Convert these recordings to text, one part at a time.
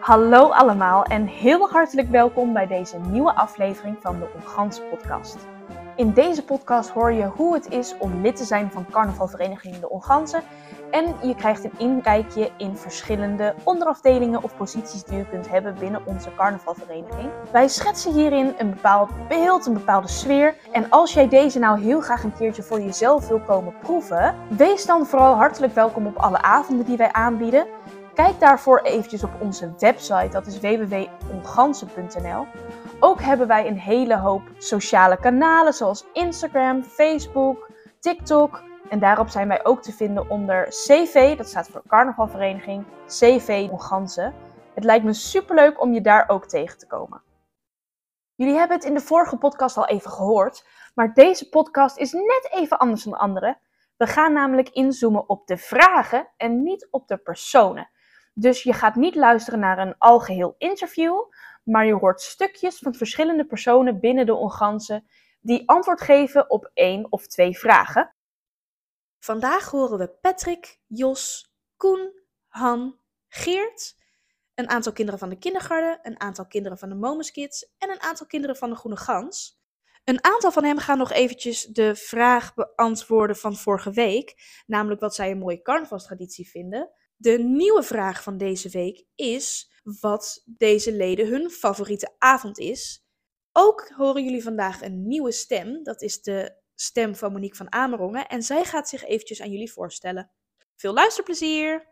Hallo allemaal en heel hartelijk welkom bij deze nieuwe aflevering van de Onganse podcast. In deze podcast hoor je hoe het is om lid te zijn van carnavalvereniging De Onganse en je krijgt een inkijkje in verschillende onderafdelingen of posities die je kunt hebben binnen onze carnavalvereniging. Wij schetsen hierin een bepaald beeld, een bepaalde sfeer. En als jij deze nou heel graag een keertje voor jezelf wil komen proeven, wees dan vooral hartelijk welkom op alle avonden die wij aanbieden. Kijk daarvoor eventjes op onze website, dat is www.ongansen.nl. Ook hebben wij een hele hoop sociale kanalen zoals Instagram, Facebook, TikTok. En daarop zijn wij ook te vinden onder CV, dat staat voor Carnavalvereniging CV Ongansen. Het lijkt me superleuk om je daar ook tegen te komen. Jullie hebben het in de vorige podcast al even gehoord, maar deze podcast is net even anders dan de andere. We gaan namelijk inzoomen op de vragen en niet op de personen. Dus je gaat niet luisteren naar een algeheel interview, maar je hoort stukjes van verschillende personen binnen de Ongansen die antwoord geven op één of twee vragen. Vandaag horen we Patrick, Jos, Koen, Han, Geert, een aantal kinderen van de kindergarten, een aantal kinderen van de Momus Kids en een aantal kinderen van de Groene Gans. Een aantal van hen gaan nog eventjes de vraag beantwoorden van vorige week, namelijk wat zij een mooie carnavalstraditie vinden. De nieuwe vraag van deze week is wat deze leden hun favoriete avond is. Ook horen jullie vandaag een nieuwe stem. Dat is de stem van Monique van Amerongen. En zij gaat zich eventjes aan jullie voorstellen. Veel luisterplezier!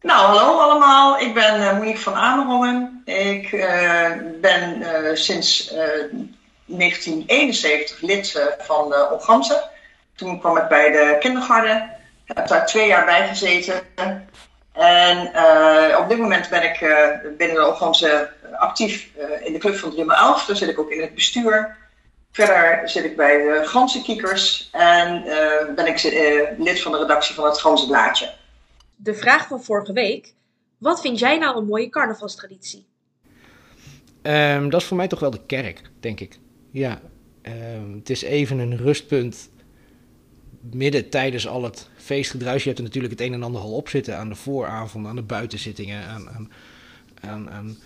Nou, hallo allemaal. Ik ben uh, Monique van Amerongen. Ik uh, ben uh, sinds 1971 lid van de Opgamse. Toen kwam ik bij de kindergarten. Ik heb daar twee jaar bij gezeten. En uh, op dit moment ben ik uh, binnen de Opgamse actief uh, in de club van 311. Daar zit ik ook in het bestuur. Verder zit ik bij de Ganzenkiekers en ben ik lid van de redactie van het Ganzenblaadje. De vraag van vorige week. Wat vind jij nou een mooie carnavalstraditie? Um, dat is voor mij toch wel de kerk, denk ik. Ja, um, het is even een rustpunt midden tijdens al het feestgedruis. Je hebt er natuurlijk het een en ander al op zitten aan de vooravond, aan de buitenzittingen, aan, aan, aan,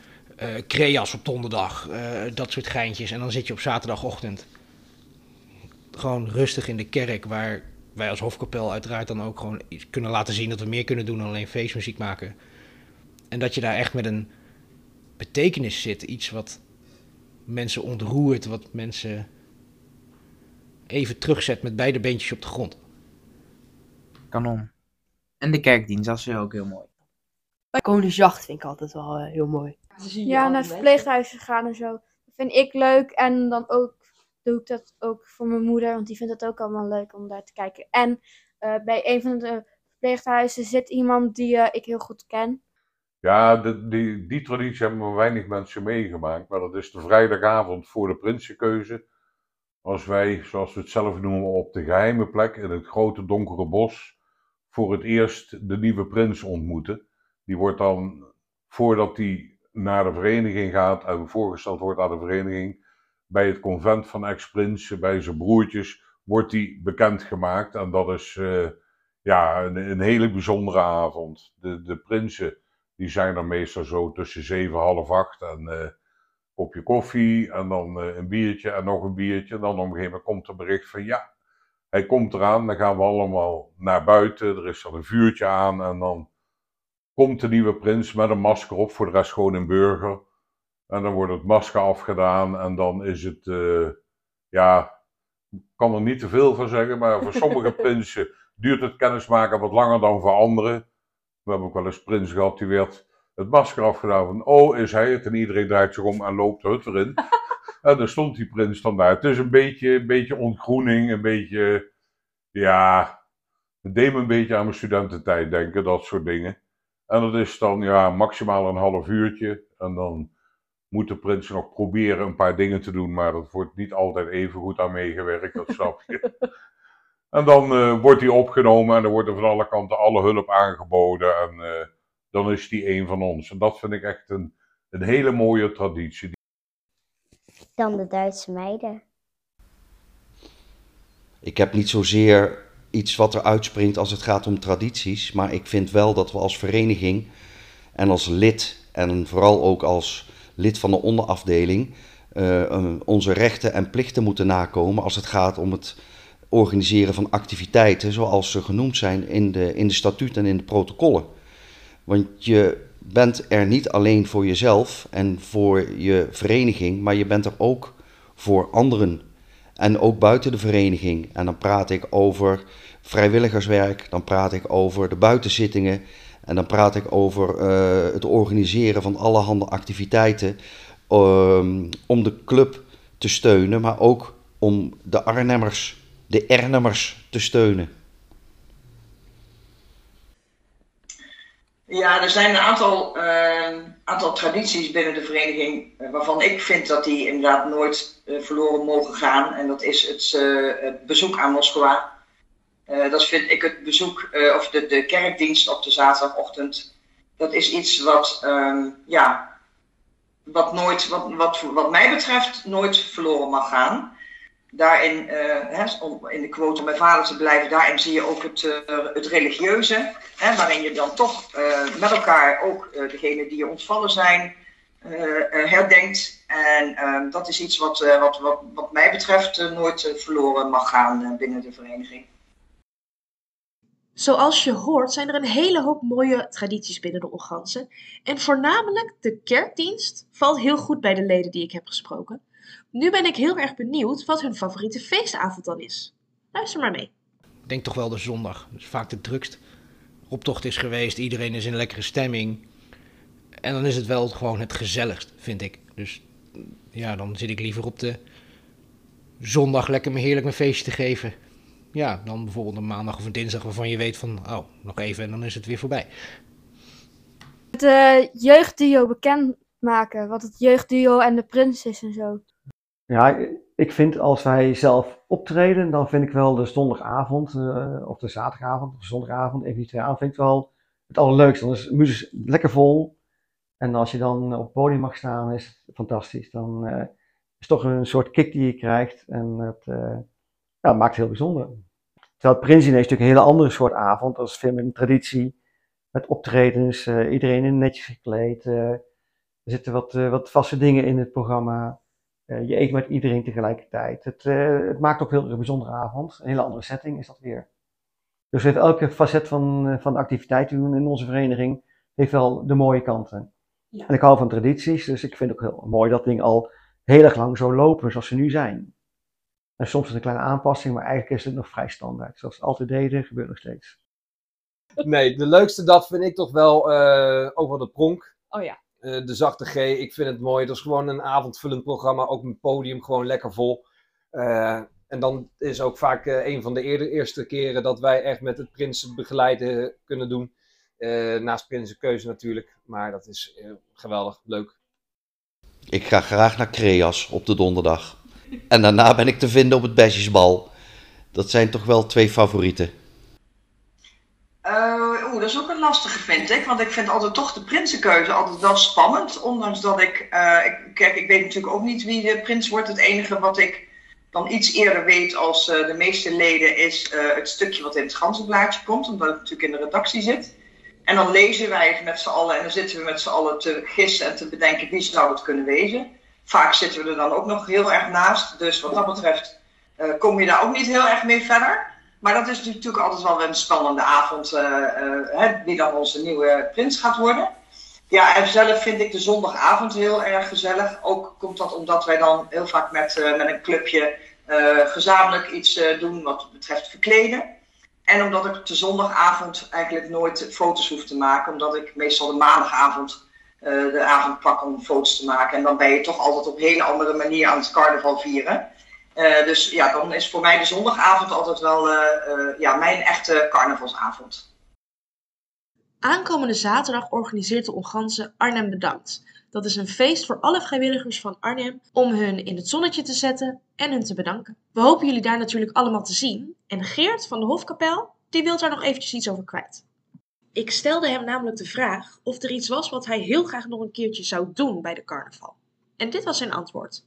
uh, creas op donderdag, uh, dat soort geintjes. En dan zit je op zaterdagochtend gewoon rustig in de kerk, waar wij als hofkapel uiteraard dan ook gewoon kunnen laten zien dat we meer kunnen doen dan alleen feestmuziek maken. En dat je daar echt met een betekenis zit, iets wat mensen ontroert, wat mensen even terugzet met beide beentjes op de grond. Kanon. En de kerkdienst, dat is ook heel mooi. Bij Koningsjacht vind ik altijd wel uh, heel mooi. Ja, naar het verpleeghuis gaan en zo. Dat vind ik leuk. En dan ook doe ik dat ook voor mijn moeder, want die vindt het ook allemaal leuk om daar te kijken. En uh, bij een van de verpleeghuizen zit iemand die uh, ik heel goed ken. Ja, de, die, die traditie hebben maar weinig mensen meegemaakt. Maar dat is de vrijdagavond voor de prinsenkeuze. Als wij, zoals we het zelf noemen, op de geheime plek in het grote donkere bos voor het eerst de nieuwe prins ontmoeten. Die wordt dan, voordat hij naar de vereniging gaat en voorgesteld wordt aan de vereniging, bij het convent van ex-prins, bij zijn broertjes, wordt hij bekendgemaakt. En dat is uh, ja, een, hele bijzondere avond. De, de prinsen die zijn er meestal zo tussen zeven, half acht en uh, kopje koffie en dan uh, een biertje en nog een biertje. En dan op een gegeven moment komt er bericht van ja, hij komt eraan. Dan gaan we allemaal naar buiten. Er is dan een vuurtje aan en dan komt de nieuwe prins met een masker op. Voor de rest gewoon een burger. En dan wordt het masker afgedaan en dan is het, uh, ja, ik kan er niet te veel van zeggen, maar voor sommige prinsen duurt het kennismaken wat langer dan voor anderen. We hebben ook wel eens prins gehad die werd het masker afgedaan van, oh is hij het? En iedereen draait zich om en loopt de hut erin. en dan stond die prins dan daar. Het is een beetje, een beetje ontgroening, een beetje, ja, het deed me een beetje aan mijn studententijd denken, dat soort dingen. En dat is dan ja, maximaal een half uurtje. En dan moet de prins nog proberen een paar dingen te doen, maar dat wordt niet altijd even goed aan meegewerkt, dat snap je. en dan uh, wordt hij opgenomen en er wordt er van alle kanten alle hulp aangeboden. En uh, dan is die een van ons. En dat vind ik echt een, een hele mooie traditie. Dan de Duitse meiden. Ik heb niet zozeer iets wat er uitspringt als het gaat om tradities, maar ik vind wel dat we als vereniging en als lid en vooral ook als lid van de onderafdeling uh, onze rechten en plichten moeten nakomen als het gaat om het organiseren van activiteiten zoals ze genoemd zijn in de, in de statuut en in de protocollen. Want je bent er niet alleen voor jezelf en voor je vereniging, maar je bent er ook voor anderen. En ook buiten de vereniging. En dan praat ik over vrijwilligerswerk, dan praat ik over de buitenzittingen en dan praat ik over uh, het organiseren van allerhande activiteiten um, om de club te steunen, maar ook om de Arnhemmers, de Ernemmers te steunen. Ja, er zijn een aantal, uh, aantal tradities binnen de vereniging uh, waarvan ik vind dat die inderdaad nooit uh, verloren mogen gaan. En dat is het, het bezoek aan Moskou. dat vind ik het bezoek, of de, de kerkdienst op de zaterdagochtend. Dat is iets wat, um, ja, wat, nooit, wat, wat, wat mij betreft nooit verloren mag gaan daarin, uh, hè, om in de quote om mijn vader te blijven, daarin zie je ook het, uh, het religieuze, hè, waarin je dan toch uh, met elkaar ook degene die je ontvallen zijn, herdenkt. En ehm, dat is iets wat, wat, wat, wat mij betreft nooit verloren mag gaan binnen de vereniging. Zoals je hoort zijn er een hele hoop mooie tradities binnen de Ongansen. En voornamelijk de kerkdienst valt heel goed bij de leden die ik heb gesproken. Nu ben ik heel erg benieuwd wat hun favoriete feestavond dan is. Luister maar mee. Ik denk toch wel de zondag. Dat is vaak de drukst. Optocht is geweest, iedereen is in lekkere stemming. En dan is het wel gewoon het gezelligst, vind ik. Dus ja, dan zit ik liever op de zondag lekker me heerlijk mijn feestje te geven. Ja, dan bijvoorbeeld een maandag of een dinsdag waarvan je weet van, oh, nog even en dan is het weer voorbij. Het uh, jeugdduo bekendmaken, wat het jeugdduo en de prins is en zo. Ja, ik vind als wij zelf optreden, dan vind ik wel de zondagavond, uh, of de zaterdagavond, of de zondagavond, even die twee vind ik wel het allerleukste. Dan is de muziek lekker vol. En als je dan op het podium mag staan, is het fantastisch. Dan uh, is het toch een soort kick die je krijgt. En het, uh, ja, het maakt het heel bijzonder. Terwijl het is natuurlijk een hele andere soort avond. Dat is veel meer een traditie. Met optredens, iedereen in netjes gekleed. er zitten wat, wat vaste dingen in het programma. Uh, je eet met iedereen tegelijkertijd. Het, uh, het, maakt ook heel een bijzondere avond. Een hele andere setting is dat weer. Dus heeft elke facet van, uh, van de activiteit die we doen in onze vereniging, heeft wel de mooie kanten. Ja. En ik hou van tradities, dus ik vind het ook heel mooi dat dingen al heel erg lang zo lopen zoals ze nu zijn. En soms is een kleine aanpassing, maar eigenlijk is het nog vrij standaard. Zoals we altijd deden, gebeurt nog steeds. Nee, de leukste dat vind ik toch wel over de pronk. Oh ja. Uh, de zachte G, ik vind het mooi. Dat is gewoon een avondvullend programma, ook met podium, gewoon lekker vol. Uh, en dan is ook vaak uh, een van de eerder, eerste keren dat wij echt met het Prinsen begeleiden kunnen doen. naast Prinsenkeuze natuurlijk, maar dat is geweldig, leuk. Ik ga graag naar Creas op de donderdag. En daarna ben ik te vinden op het Besjesbal. Dat zijn toch wel twee favorieten. Uh, dat is ook een lastige, vind ik. Want ik vind altijd toch de prinsenkeuze altijd wel spannend. Ondanks dat ik, uh, ik. Kijk, ik weet natuurlijk ook niet wie de prins wordt. Het enige wat ik dan iets eerder weet als uh, de meeste leden is het stukje wat in het ganzenblaadje komt. Omdat ik natuurlijk in de redactie zit. En dan lezen wij met z'n allen en dan zitten we met z'n allen te gissen en te bedenken wie zou het kunnen wezen. Vaak zitten we er dan ook nog heel erg naast. Dus wat dat betreft kom je daar ook niet heel erg mee verder. Maar dat is natuurlijk altijd wel een spannende avond, uh, wie dan onze nieuwe prins gaat worden. Ja, en zelf vind ik de zondagavond heel erg gezellig. Ook komt dat omdat wij dan heel vaak met, uh, met een clubje gezamenlijk iets doen wat betreft verkleden. En omdat ik de zondagavond eigenlijk nooit foto's hoef te maken, omdat ik meestal de maandagavond de avond pak om foto's te maken. En dan ben je toch altijd op een hele andere manier aan het carnaval vieren. Uh, dus ja, dan is voor mij de zondagavond altijd wel uh, uh, ja, mijn echte carnavalsavond. Aankomende zaterdag organiseert de Onganse Arnhem Bedankt. Dat is een feest voor alle vrijwilligers van Arnhem om hun in het zonnetje te zetten en hun te bedanken. We hopen jullie daar natuurlijk allemaal te zien. En Geert van de Hofkapel, die wil daar nog eventjes iets over kwijt. Ik stelde hem namelijk de vraag of er iets was wat hij heel graag nog een keertje zou doen bij de carnaval. En dit was zijn antwoord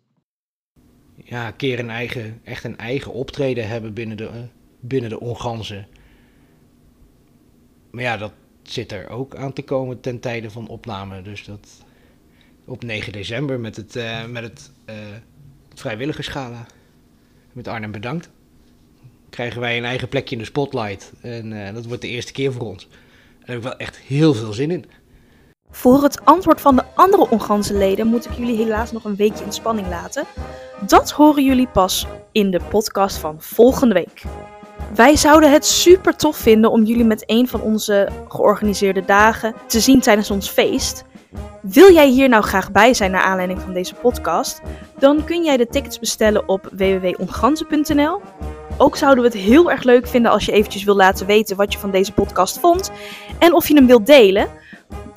ja, een keer een eigen, echt een eigen optreden hebben binnen de, uh, binnen de onganzen. Maar ja, dat zit er ook aan te komen ten tijde van opname. Dus dat op 9 december met het, uh, met het uh, vrijwilligersgala. Met Arnhem bedankt. Krijgen wij een eigen plekje in de spotlight. En dat wordt de eerste keer voor ons. Daar heb ik wel echt heel veel zin in. Voor het antwoord van de andere onganse leden moet ik jullie helaas nog een weekje in spanning laten. Dat horen jullie pas in de podcast van volgende week. Wij zouden het super tof vinden om jullie met een van onze georganiseerde dagen te zien tijdens ons feest. Wil jij hier nou graag bij zijn naar aanleiding van deze podcast? Dan kun jij de tickets bestellen op www.onganzen.nl. Ook zouden we het heel erg leuk vinden als je eventjes wil laten weten wat je van deze podcast vond en of je hem wilt delen.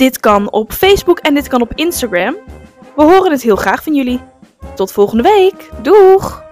Dit kan op Facebook en dit kan op Instagram. We horen het heel graag van jullie. Tot volgende week. Doeg!